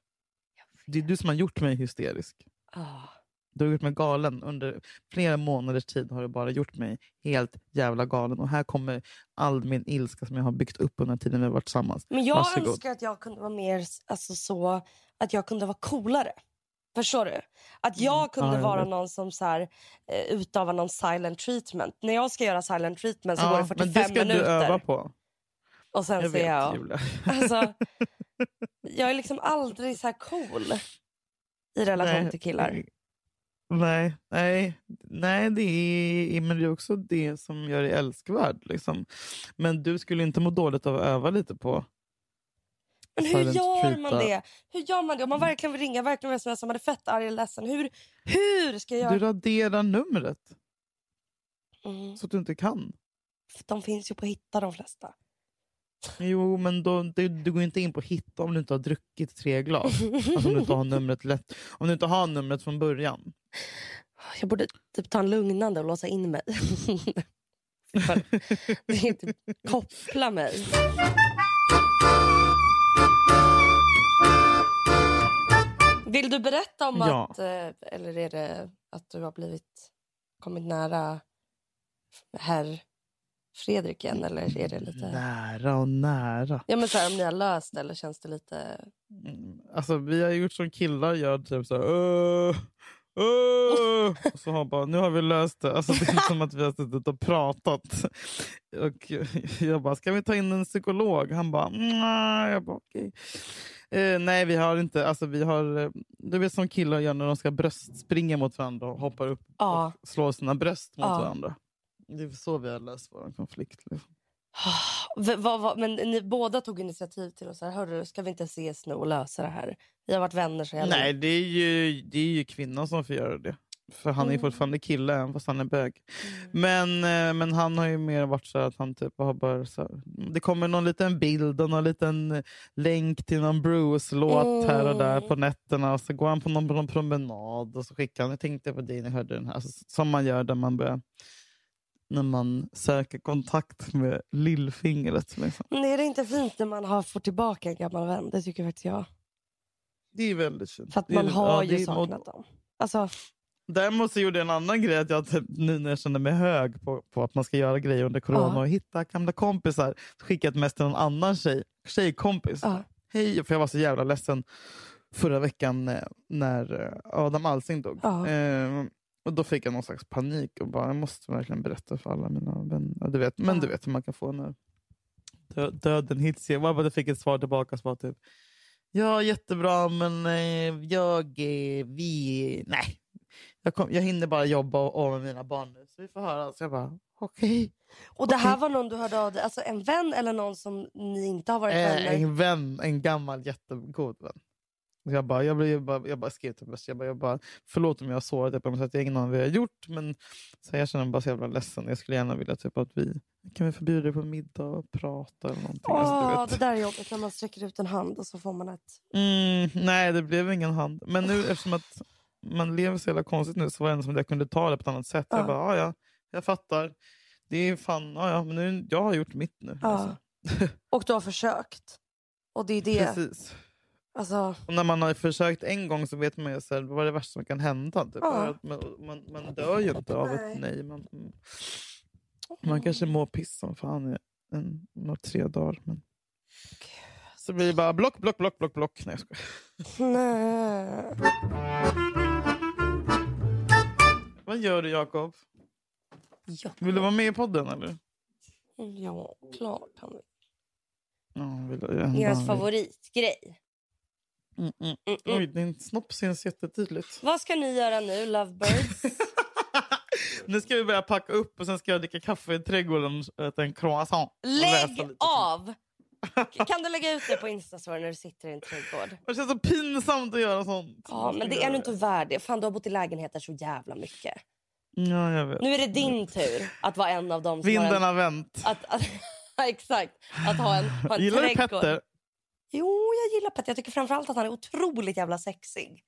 Det är du som har gjort mig hysterisk. ah. Du har gjort mig galen. Under flera månaders tid har du bara gjort mig helt jävla galen. Och här kommer all min ilska som jag har byggt upp under tiden vi har varit tillsammans. Men jag Varsågod. önskar att jag kunde vara mer alltså, så att jag kunde vara coolare. Förstår du? Att jag Mm. kunde Ja, jag vara någon som så här, eh, utövar någon silent treatment. När jag ska göra silent treatment så går det Ja, 45 men det ska minuter. du öva på. Och sen Jag vet, jag... Julia. Alltså, jag är liksom aldrig så här cool i relation Nej, till killar. Nej, nej, nej det är, men det är också det som gör dig älskvärd. Liksom. Men du skulle inte må dåligt av att öva lite på Men hur gör man det? Hur gör man det? Om man verkligen vill ringa, verkligen vill smsa, man är fett arg eller ledsen. Hur, hur ska jag Du göra? raderar numret Mm. så att du inte kan. De finns ju på Hitta de flesta. Jo, men då, du, du går inte in på hitta om du inte har druckit tre glas. Alltså om du inte har numret lätt. Om du inte har numret från början. Jag borde typ ta en lugnande och låsa in mig. För det är inte koppla mig. Vill du berätta om Ja. att, eh, eller är det att du har blivit kommit nära herr Fredrik igen? Eller är det lite... Nära och nära. Ja men så här, om ni har löst eller känns det lite... Mm, Alltså, vi har gjort som killar gör. Typ så här, Och så har bara, nu har vi löst det. Alltså, det är som att vi har suttit och pratat. Och jag bara, ska vi ta in en psykolog? Han bara, nej. Jag bara, okej. Eh, nej, vi har inte. Alltså, vi har, eh, du vet som killar gör när de ska bröstspringa mot varandra och hoppar upp Ja. och slår sina bröst mot Ja. varandra. Det är så vi har löst vår konflikt. Liksom. V- vad- vad- men ni båda tog initiativ till säga, hörru, ska vi inte ses nu och lösa det här? Vi har varit vänner så jävla Nej, det är, ju, det är ju kvinnan som får göra det. För han är Mm. fortfarande kille även fast han är bög. Mm. Men, eh, men han har ju mer varit så att han typ har bara så Det kommer någon liten bild och någon liten länk till någon Bruce-låt här och där Mm. på nätterna. Och så går han på någon, på någon promenad och så skickar han. Jag tänkte på dig när jag hörde den här. Alltså, som man gör där man börjar när man söker kontakt med lillfingret. Liksom. Men är det inte fint när man har fått tillbaka en gammal vän? Det tycker faktiskt jag. Det är väldigt fint. För att är- man har ja, ju är- saknat dem. Alltså, Däremot så gjorde jag en annan grej, att jag typ, nu när jag kände mig hög på, på att man ska göra grejer under corona Ja. och hitta gamla kompisar, skickade jag ett mest till någon annan tjej, tjejkompis. ja. Hej, för jag var så jävla ledsen förra veckan eh, när eh, Adam Alsing dog. Ja. Eh, och Då fick jag någon slags panik och bara, jag måste verkligen berätta för alla mina vänner. Du vet, men du vet hur man kan få när dö, döden hits. Jag bara fick ett svar tillbaka som var typ, ja jättebra men eh, jag, eh, vi, nej. Jag, kom, jag hinner bara jobba och, och med mina barn nu, så vi får höra. Så jag bara, okej. Och det här var någon du hörde av dig, alltså en vän eller någon som ni inte har varit Eh, vänner? en vän, en gammal jättegod vän. Jag bara, jag, blev, jag, bara, jag bara skrev till jag bara, jag bara, förlåt om jag har sårat dig på något sätt, jag har ingen aning vad jag har gjort, men så jag känner mig bara så jävla ledsen. Jag skulle gärna vilja typ, att vi kan vi förbjuda dig på middag och prata eller någonting. Åh, alltså, det där är jobbigt när man sträcker ut en hand och så får man ett... Mm, nej, det blev ingen hand. Men nu eftersom att man lever så jävla konstigt nu så var det ändå som att jag kunde ta det på ett annat sätt. Ja. Jag bara, "Ja, ja, jag fattar. Det är fan, ja, men nu, jag har gjort mitt nu. Ja. Alltså. Och du har försökt. Och det är det. Precis. Alltså, Och när man har försökt en gång så vet man ju så här, vad är det värsta som kan hända. Typ. Ja. Man, man, man dör ju inte av Nej. ett nej. Man, man kanske mår piss som fan i en, några tre dagar. Men... Så blir det bara block, block, block, block, block. Nej, jag skojar. nej. Vad gör du Jakob? Ja, Vill du vara med i podden eller? ja klart. Han Ja, vill jag, jag, Deras favoritgrej. Mm, mm. Mm. Oj, din snopp syns jättetydligt. Vad ska ni göra nu, lovebirds? Nu ska vi börja packa upp och sen ska jag dricka kaffe i trädgården och äta en croissant. Lägg av! Kan du lägga ut det på Instastory när du sitter i en trädgård? Det känns så pinsamt att göra sånt. Ja, men det är du inte värd det. Fan, du har bott i lägenheter så jävla mycket. Ja, jag vet. Nu är det din tur att vara en av dem som har Vinden en... har vänt. Att, att, exakt. Att ha en, ha en Gillar du trädgård. Petter? Jo, jag gillar Petter. Jag tycker framförallt att han är otroligt jävla sexig.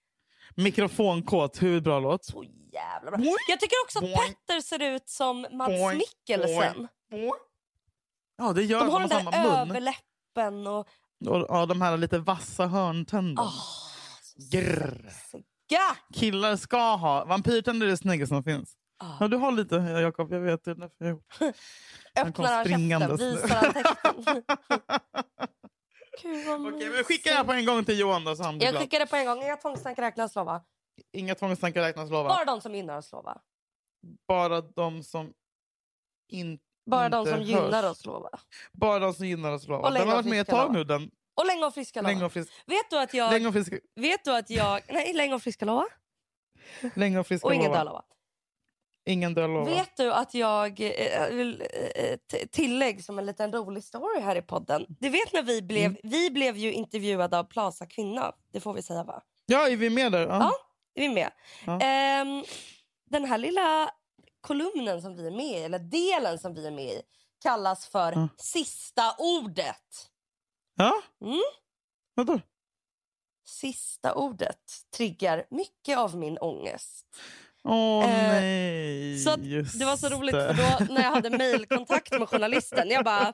Mikrofonkåt, hur bra låt? Så jävla bra. Jag tycker också att. Petter ser ut som Mads. Mikkelsen. Ja, det gör De har de. den där samma överläppen och... Och, ja, de här lite vassa hörntänderna. Oh, sexiga! Killar ska ha. Vampyrtänder är det snyggaste som finns. Ah. Ja, du har lite, Jakob. Jag vet. Det är därför jag... Han kom Öppnar han käften, visar han. Gud vad Okej, men skicka det här på en gång till Johan då, så han blir Jag glad. skickar det på en gång. Inga tvångstankar räknas lova. Inga tvångstankar räknas lova. Bara de som gynnar oss lova. Bara de som in... Bara de inte som hörs. gynnar oss lova. Bara de som gynnar oss lova. Och länge Den har och varit med ett friska tag lova. nu. Den. Och länge och friska lova. Länge och frisk. Vet du att jag... Länge och frisk. Vet du att jag... Nej, länge och friska lova. Länge och friska Och ingen lova. död lova. Ingen död lova. Vet du att jag eh, vill eh, t- tillägg som en liten rolig story här i podden. Du vet när vi blev, Mm. vi blev ju intervjuade av Plaza Kvinna. Det får vi säga va? Ja, är vi med där? Ja. Ja. Är vi med? Ja. Ehm, den här lilla kolumnen som vi är med i, eller delen som vi är med i, kallas för Ja. sista ordet. ja? Mm. Vadå? Sista ordet triggar mycket av min ångest. Åh Eh, nej, Så att just det var så roligt det. för då när jag hade mejlkontakt med journalisten, jag bara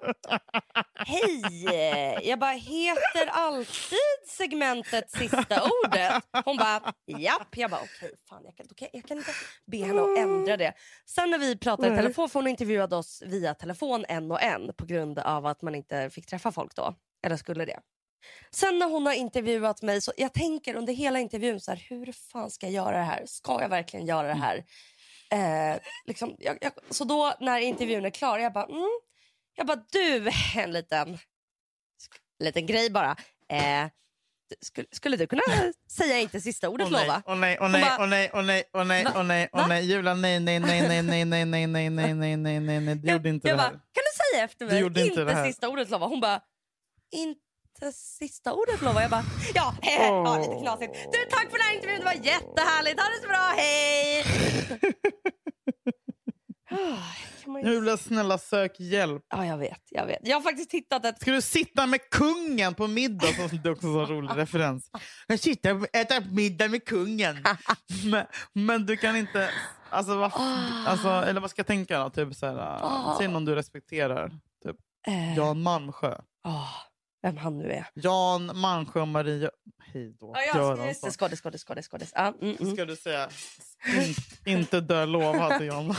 Hej! Jag bara, heter alltid segmentet sista ordet? Hon bara, japp. Jag bara, okej, fan jag kan, kan, jag kan inte be henne att ändra det. Sen när vi pratade i telefon, för hon intervjuade oss via telefon en och en på grund av att man inte fick träffa folk då. Eller skulle det. Sen när hon har intervjuat mig, så jag tänker under hela intervjun så här, hur fan ska jag göra det här? Ska jag verkligen göra det här? Eh, liksom, jag, jag, så då när intervjun är klar, jag bara, mm. jag bara du, en liten, en liten grej bara. Eh, skulle, skulle du kunna säga inte sista ordet nej, lova? åh nej, åh Hon nej, bara- åh nej, åh nej, åh nej, Va? åh nej, åh Va? nej, Julia, nej, nej, nej, nej, nej, nej, nej, nej, nej, nej, nej, nej, nej, du gjorde inte jag det bara, här. kan du säga efter Du mig? gjorde inte det här. sista ordet lova. Hon bara, inte sista ordet lova. Jag bara, ja, ja lite knasigt. Du, tack för den här intervjun, det var jättehärligt. Ha det så bra, hej! Ah, man ju- Julia, snälla sök hjälp. Ja, jag vet, jag vet. Jag har faktiskt hittat ett... Ska du sitta med kungen på middag? Som det är också en rolig referens. Jag sitter och äter middag med kungen. men, men du kan inte... Alltså, vad, alltså, eller vad ska jag tänka då? Typ så här, Ah. Säg någon du respekterar. Typ Eh, Jan Malmsjö. ah, vem han nu är. Jan Malmsjö och Maria... Hej då. Ja, ja, Göransson. just det. Skådis, skådis, skådis. skådis. Ja, mm, mm. Ska du säga in, inte dö lova till Jan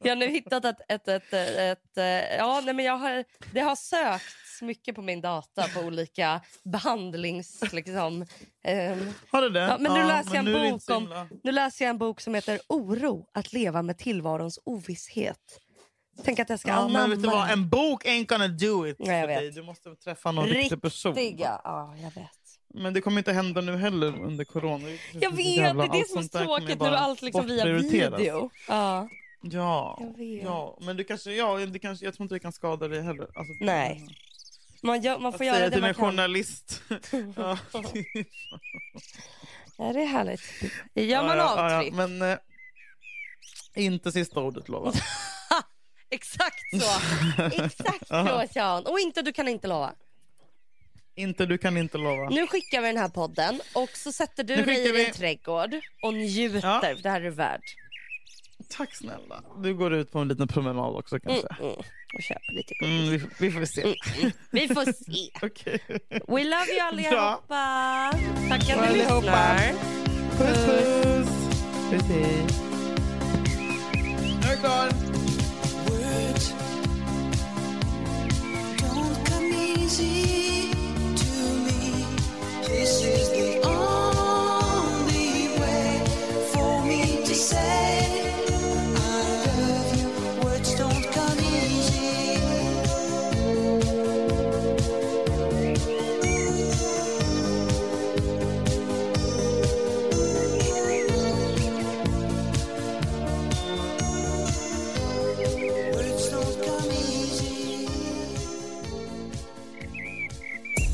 Jag har nu hittat ett... ett, ett, ett, ett eh, ja, nej, men jag har, det har sökts mycket på min data på olika behandlings... Liksom, ehm, Har du det? Ja, men nu läser jag en bok om- nu läser jag en bok som heter Oro, att leva med tillvarons ovisshet. Tänk att jag ska Ja, anamma men vet du vad? En bok ain't gonna do it Nej, jag vet. dig. Du måste träffa någon riktig person. Riktiga. Ja, jag vet. Men det kommer inte hända nu heller under corona. Jag vet, det är det som är så tråkigt. Nu är allt liksom via video. Ja. Ja, ja, men du kanske, ja, det kanske, jag tror inte det kan skada dig heller. Alltså, Nej. Man, gör, man Att får göra säga det till man en kan. journalist. ja. Ja, det är härligt. Gör man ja, avtryck? ja, men eh, inte sista ordet lova. Exakt så. Exakt så, Sean. Och inte, du kan inte lova. inte du kan inte lova. Nu skickar vi den här podden och så sätter du dig i vi- trädgård och njuter. Ja. för Det här är värd. Tack snälla. Du går ut på en liten promenad också kanske. Mm, mm. Och köper lite godis. Mm, vi, får- vi får se. Mm. Vi får se. Okej. We love you allihopa. Tack att Bra ni lyssnar. Puss puss. Puss. Nu är jag klar. Easy to me. This is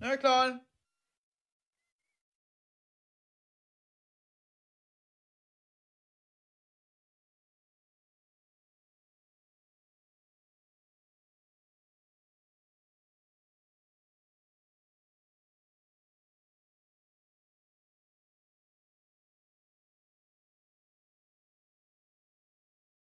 Nu är jag klar.